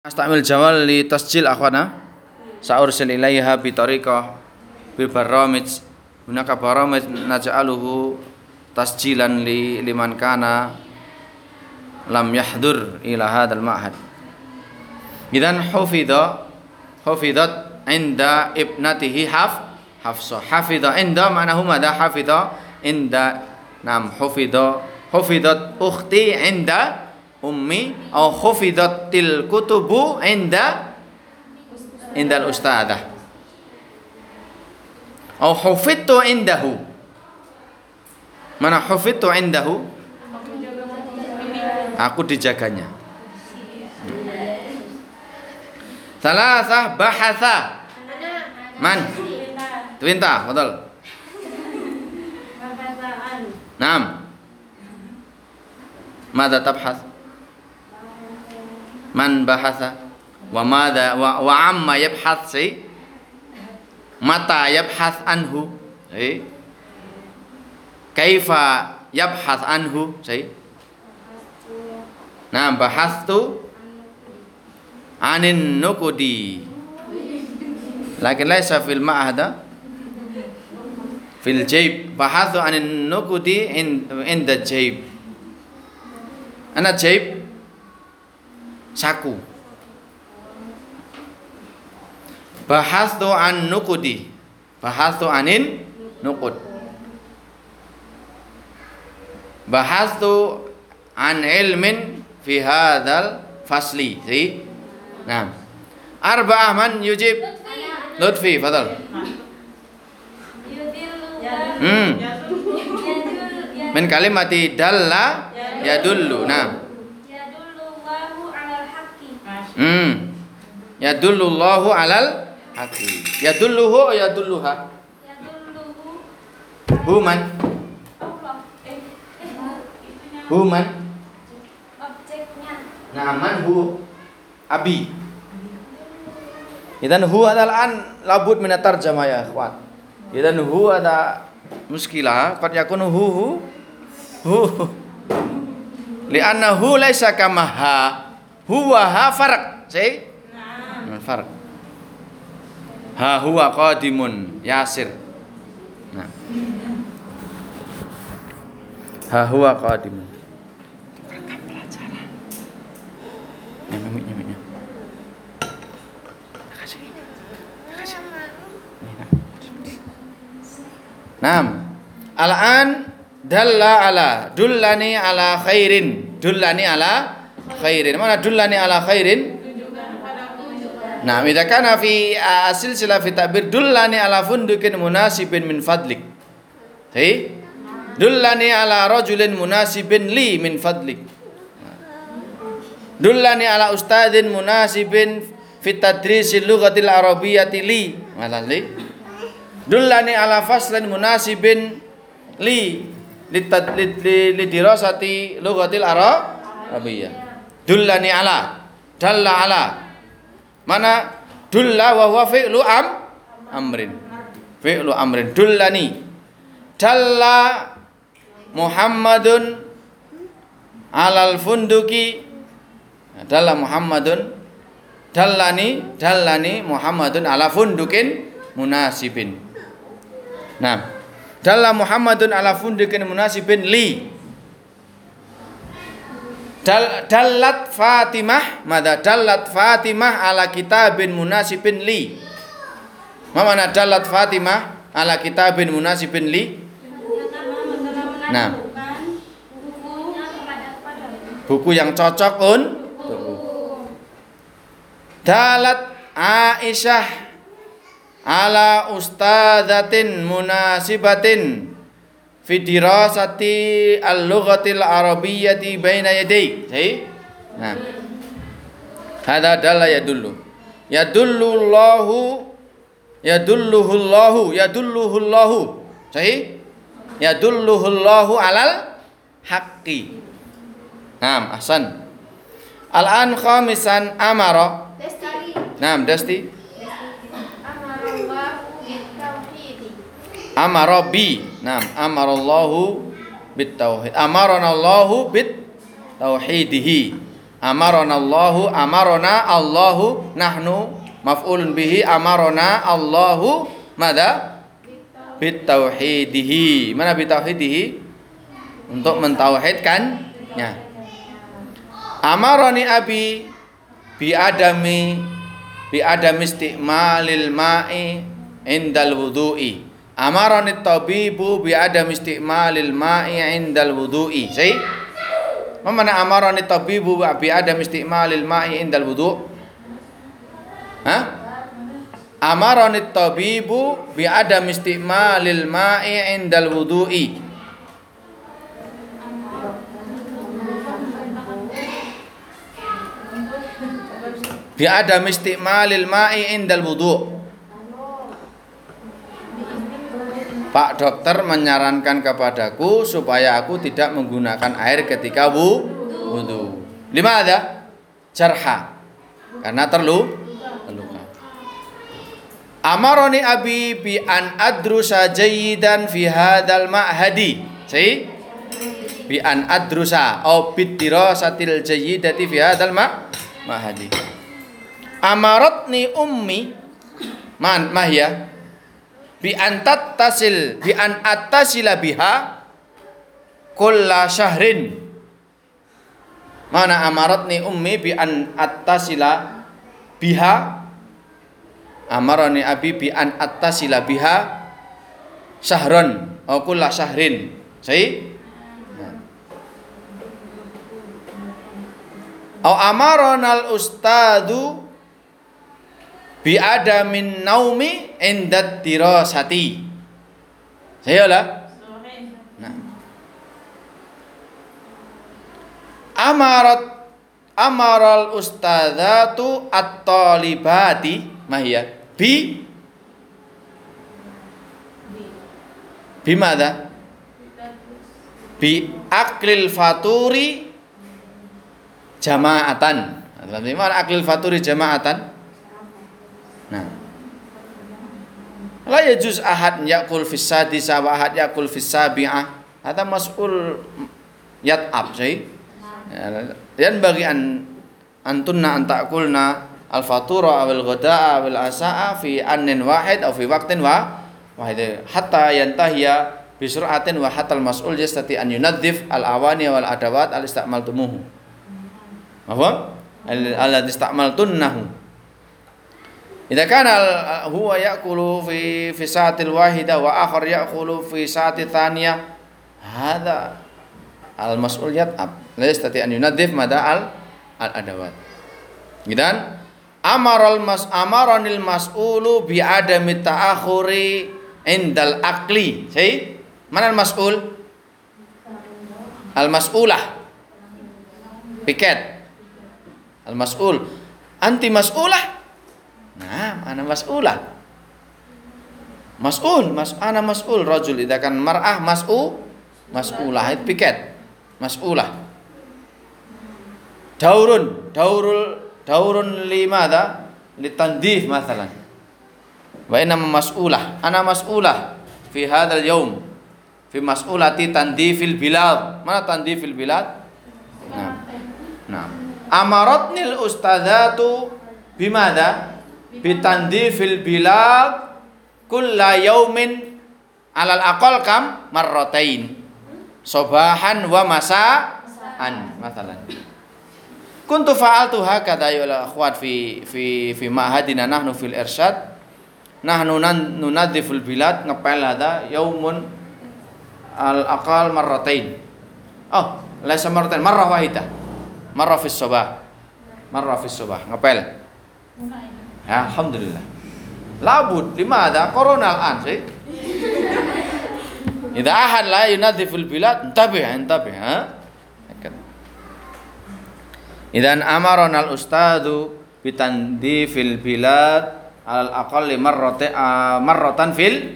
Astamil jawal li tasjil akhwana. Sa'ursil ilaiha bi tariqah bi baramij Hunaka baramij naj'aluhu tasjilan li liman kana lam yahdur ila hadzal ma'had. Idan hufidha hufidat inda ibnatihi haf hafsa. Hafidha inda ma'nahu madha hafidha inda. Nam hufidha hufidat ukhti inda ummi au khufidatil kutubu inda indal ustadzah au hufidtu indahu. Mana hufidtu indahu? Aku dijaganya. Salasah bahatha. Man. Twinta, betul. Naam. Mada tabhath man bahasa wa madha wa, wa amma yabhath si? Mata yabhath anhu si? Kaifa yabhath anhu si? Nah bahastu anin nukudi. Lakin laisa fil ma'hada fil jaib. Bahathu anin nukudi in inda jaib. Ana jaib saku. Tu an nukudi tu anin nukud tu an ilmin fi hadzal fasli. Si nah arba'ah man yujib. Lutfi fadal. Hmm. Min kalimati dalla yadullu. Nah Hmm. Ya Yadullullahu alal haqi. Yadulluhu ya yadulluha? Yadulluhu. Human. Human. Objeknya. Nah, man hu abi. Idan hu adalah an labud min tarjamah ya ikhwan. Idan hu ada muskilah qad yakunu hu hu hu. Li'annahu laisa kama ha huwa ha farq. Say nah. farq. Ha huwa qadimun yasir. Nah. Ha huwa qadimun. Pelajaran. Nyamik nyamiknya Naam. Al-an dalla ala dullani ala khairin. Dullani ala khairin. Mana dullani ala khairin? Nah, idza kana fi silsilah fi ta'bir dullani ala fundukin munasibin min fadlik. Hei? Dullani ala rajulin munasibin li min fadlik. Dullani ala ustadin munasibin fi tadrisil lughatil arabiyyati li. Malah li. Dullani ala faslin munasibin li li li dirasati lughatil dullani ala. Dalla ala. Mana? Dulla wa huwa fi'lu am? Amrin. Fi'lu amrin. Dullani. Dalla Muhammadun alal funduki. Dalla Muhammadun. Dallani dallani Muhammadun ala fundukin munasibin. Nah. Dalla Muhammadun ala fundukin munasibin li Dal, dalat Fatimah mada dalat Fatimah ala kitabin munasibin li. Ma mana dalat Fatimah ala kitabin munasibin li? Nah. Buku yang cocok un? Dalat Aisyah ala ustadatin munasibatin fi dirasati al-lughatil arabiyyati baina yaday. Sahih? Nah. Hada dalla yadullu. Yadullu Allahu yadulluhu Allahu yadulluhu Allahu. Sahih? Yadulluhu Allahu alal haqqi. Naam, ahsan. Al-an khamisan amara. Naam, Dasti. Amara bi. Naam, amarallahu bit tauhid. Amarana Allahu bit tauhidihi. Amarona Allahu amarona Allahu nahnu maf'ulun bihi amarona Allahu mada bitauhidihi. Mana bitauhidihi? Untuk mentauhidkannya. Amaroni abi bi adami bi adami istiqmalil ma'i indal wudu'i. Amaroni tabibu bi adami istiqmalil ma'i indal wudu'i. Sahih? Mana amarani tabibu bi adam istimalil ma'i indal wudu? Hah? Amarani tabibu bi adam istimalil ma'i indal wudu'i. Bi adam istimalil ma'i indal wudu'. Pak dokter menyarankan kepadaku supaya aku tidak menggunakan air ketika wudhu. Lima ada jarha karena terlu terluka. Amaroni abi bi an adrusa jayidan fi hadal ma'hadi. Si bi an adrusa au bidirasatil jayyidati fi hadal ma'hadi. Amaratni ummi man mahya bi antat tasil bi an attasila biha kulla syahrin. Mana amaratni ummi bi an attasila biha? Amarani abi bi an attasila biha syahron atau kulla syahrin. Sai Au amaronal ustadu bi adamin naumi indat dirasati. Saya lah. Nah. Amarat amaral ustadzatu at-talibati mahya bi bimada bi aklil faturi jamaatan. Dalam aklil faturi jamaatan? Nah. La yajuz ahad yakul fis sadisa ahad yakul fis sabi'ah. Hada mas'ul yat'ab sih. Dan bagi an antunna an ta'kulna al fatura awal ghada'a awal asa'a fi annin wahid atau fi waqtin wa wahid hatta yantahiya bi sur'atin wa hatta al mas'ul yastati an yunadzif al awani wal adawat al istamaltumuhu. Apa? Al istamaltunnahu. Idza kana huwa ya'kulu fi fi sa'atil wahida wa akhar ya'kulu fi sa'ati thaniyah hadha al mas'ul yat'ab la yastati an yunadhif mada al al adawat. Gidan amaral mas amaranil mas'ulu bi adami ta'akhuri indal akli. Sai? Mana al mas'ul? Al mas'ulah. Piket. Al mas'ul. Anti mas'ulah Nah, ana mas'ulah. Mas'ul, mas ana mas'ul rajul idza kan mar'ah mas'u mas'ulah itu piket. Mas'ulah. Daurun, daurul daurun limada litandif masalan. Wa inna mas'ulah, ana mas'ulah fi hadzal yaum fi mas'ulati tandifil bilad. Mana tandifil bilad? Nah. Nah. Amaratnil ustadzatu bimada? Bitandifil bilad kulla yaumin alal aqal kam marratain. Sobahan wa masaan masalan. Kuntu fa'altu hakadha ya akhwat fi fi fi ma'hadina nahnu fil irsyad. Nahnu nunadhiful bilad ngepel ada yaumun al aqal marratain. Oh laisa marratain marrah wahidah. Marrah fis sabah marrah fis sabah ngepel Ya, alhamdulillah. Labud lima ada corona an sih. Idza ahad la yunadhiful bilad, entabih, entabih, ha? Idan amarana al ustadu bitandifil bilad al aqalli marrati marratan fil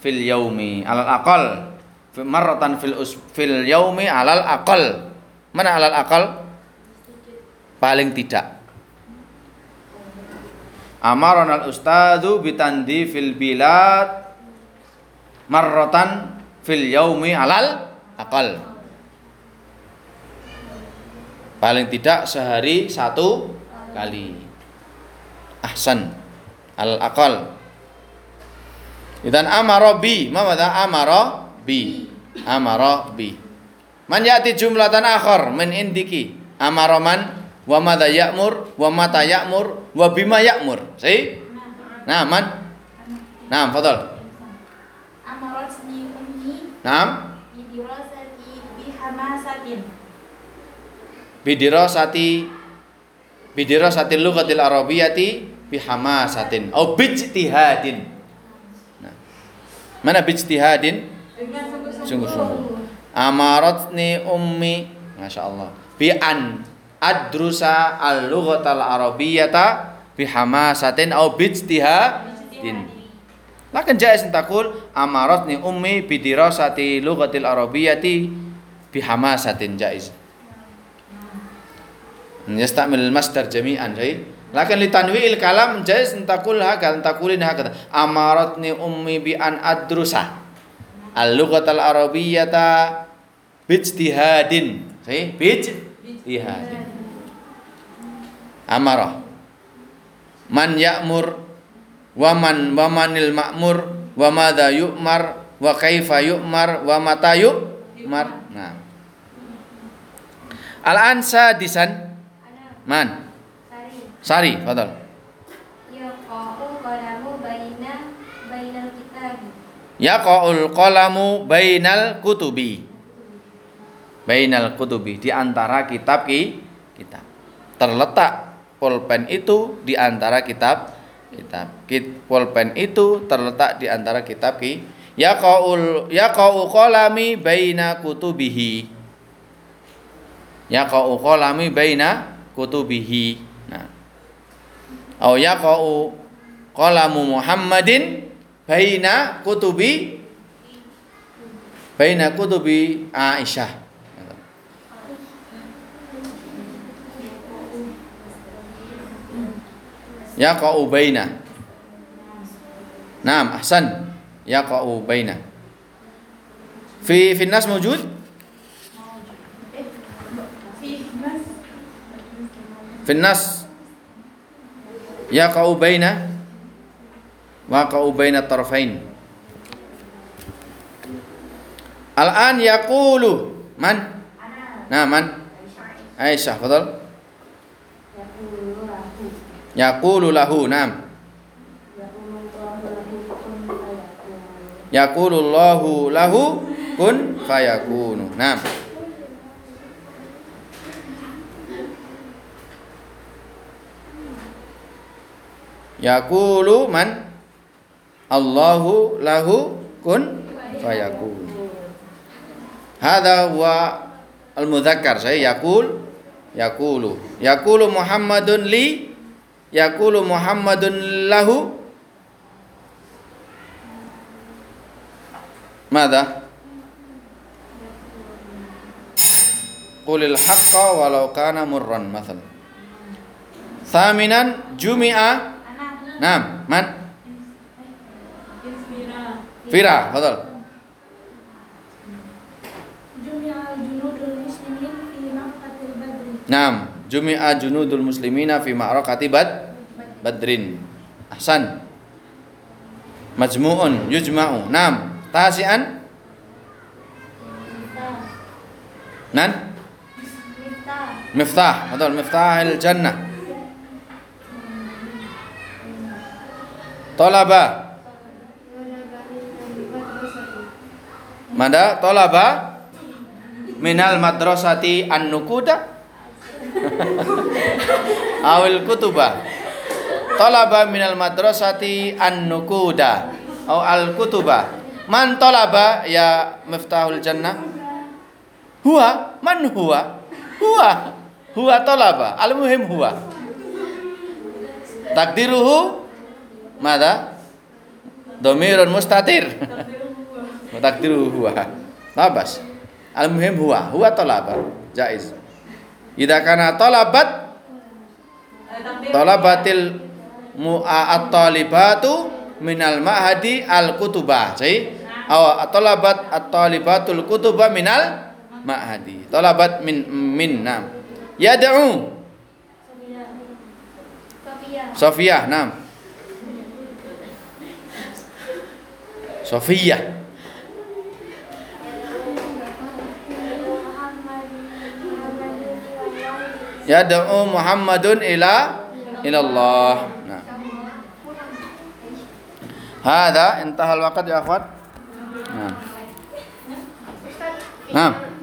fil yaumi al aqal marratan fil us, fil yaumi alal aqal mana alal aqal paling tidak Amaron al ustadu bitandi fil bilad marrotan fil yaumi alal akal. Paling tidak sehari satu kali. Ahsan. Al akal. Idan amaro bi, ma amaro bi. Amaro bi. Man yati jumlatan akhar min indiki. Amaro man wa madha ya'mur wa mata ya'mur wa bima ya'mur. Sahih? Nah, man. Nah, fadal. Amaratni ummi Nah, bidirasati bihamasatin. bidirasati bidirasati lughatil arabiyyati bihamasatin au bijtihadin. Nah. Mana bijtihadin? Sungguh-sungguh. Amaratni ummi, Masya Allah. Bi an adrusa al-lughatal arabiyata bihamasatin au bijtihadin. Lakin jaiz takul amaratni ummi bidirasati lughatil arabiyati bihamasatin jais. Yastamil masdar jami'an jai. Lakin li tanwi'il kalam jais takul hakal takulin Amarot amaratni ummi bi an adrusa al-lughatal arabiyata bijtihadin. sih Bijtihadin. Iya. Amarah. Man ya'mur wa man wa manil ma'mur wa madza yu'mar wa kaifa yu'mar wa mata yu'mar. Nah. Al-an sadisan man Sari, fadal. Yaqa'ul qalamu bainal kutubi. Bainal kutubi di antara kitab ki kitab. Terletak pulpen itu di antara kitab kitab. Kit, pulpen itu terletak di antara kitab ki. Yaqaul yaqau qalami baina kutubihi. Yaqau qalami baina kutubihi. Nah. Au yaqau qalamu Muhammadin baina kutubi baina kutubi Aisyah. ya yaqa'u baina. Naam, ahsan. Yaqa'u baina. Fi fi nas mawjud? Fi nas yaqa'u wa kau baina tarfain. Al-an yaqulu man? Nah, man? Aisyah, fadal. Yaqulu lahu nam. Yaqulu lahu lahu kun fayakunu. Nam. Yaqulu man Allahu lahu kun fayakunu. Hada wa al-mudzakkar. Saya yakul, yaqulu. Yaqulu Muhammadun li yaqulu Muhammadun lahu Mada? Qulil haqqa walau kana murran mathal. Thaminan jumi'a Naam, man? Fira, fadal. Jumi'a junudul muslimin fi badri. Naam, jumi'a junudul muslimina fi ma'rakati bad badrin. Ahsan. Majmu'un yujma'u. Naam, tasian nan Miftah. miftah, fadal miftahil jannah. Tolaba. Mada tolaba minal madrasati an-nukuda awil kutuba talaba minal madrasati an-nukuda. Aw al-kutuba man talaba ya miftahul jannah. Huwa man huwa huwa huwa talaba al muhim huwa takdiruhu? Mada? Domirun mustatir. Takdiruhu huwa labas al muhim huwa huwa talaba jaiz idza kana talabat talabatil mu'at talibatu minal ma'hadi al kutubah sahih aw talabat at talibatul kutuba minal ma'hadi talabat min min nam Yad'u. Sofia, nam. Sofia. Yad'u Muhammadun ila ila Allah. Nah. Hada intahal waqt ya akhwat. Nah. Nah.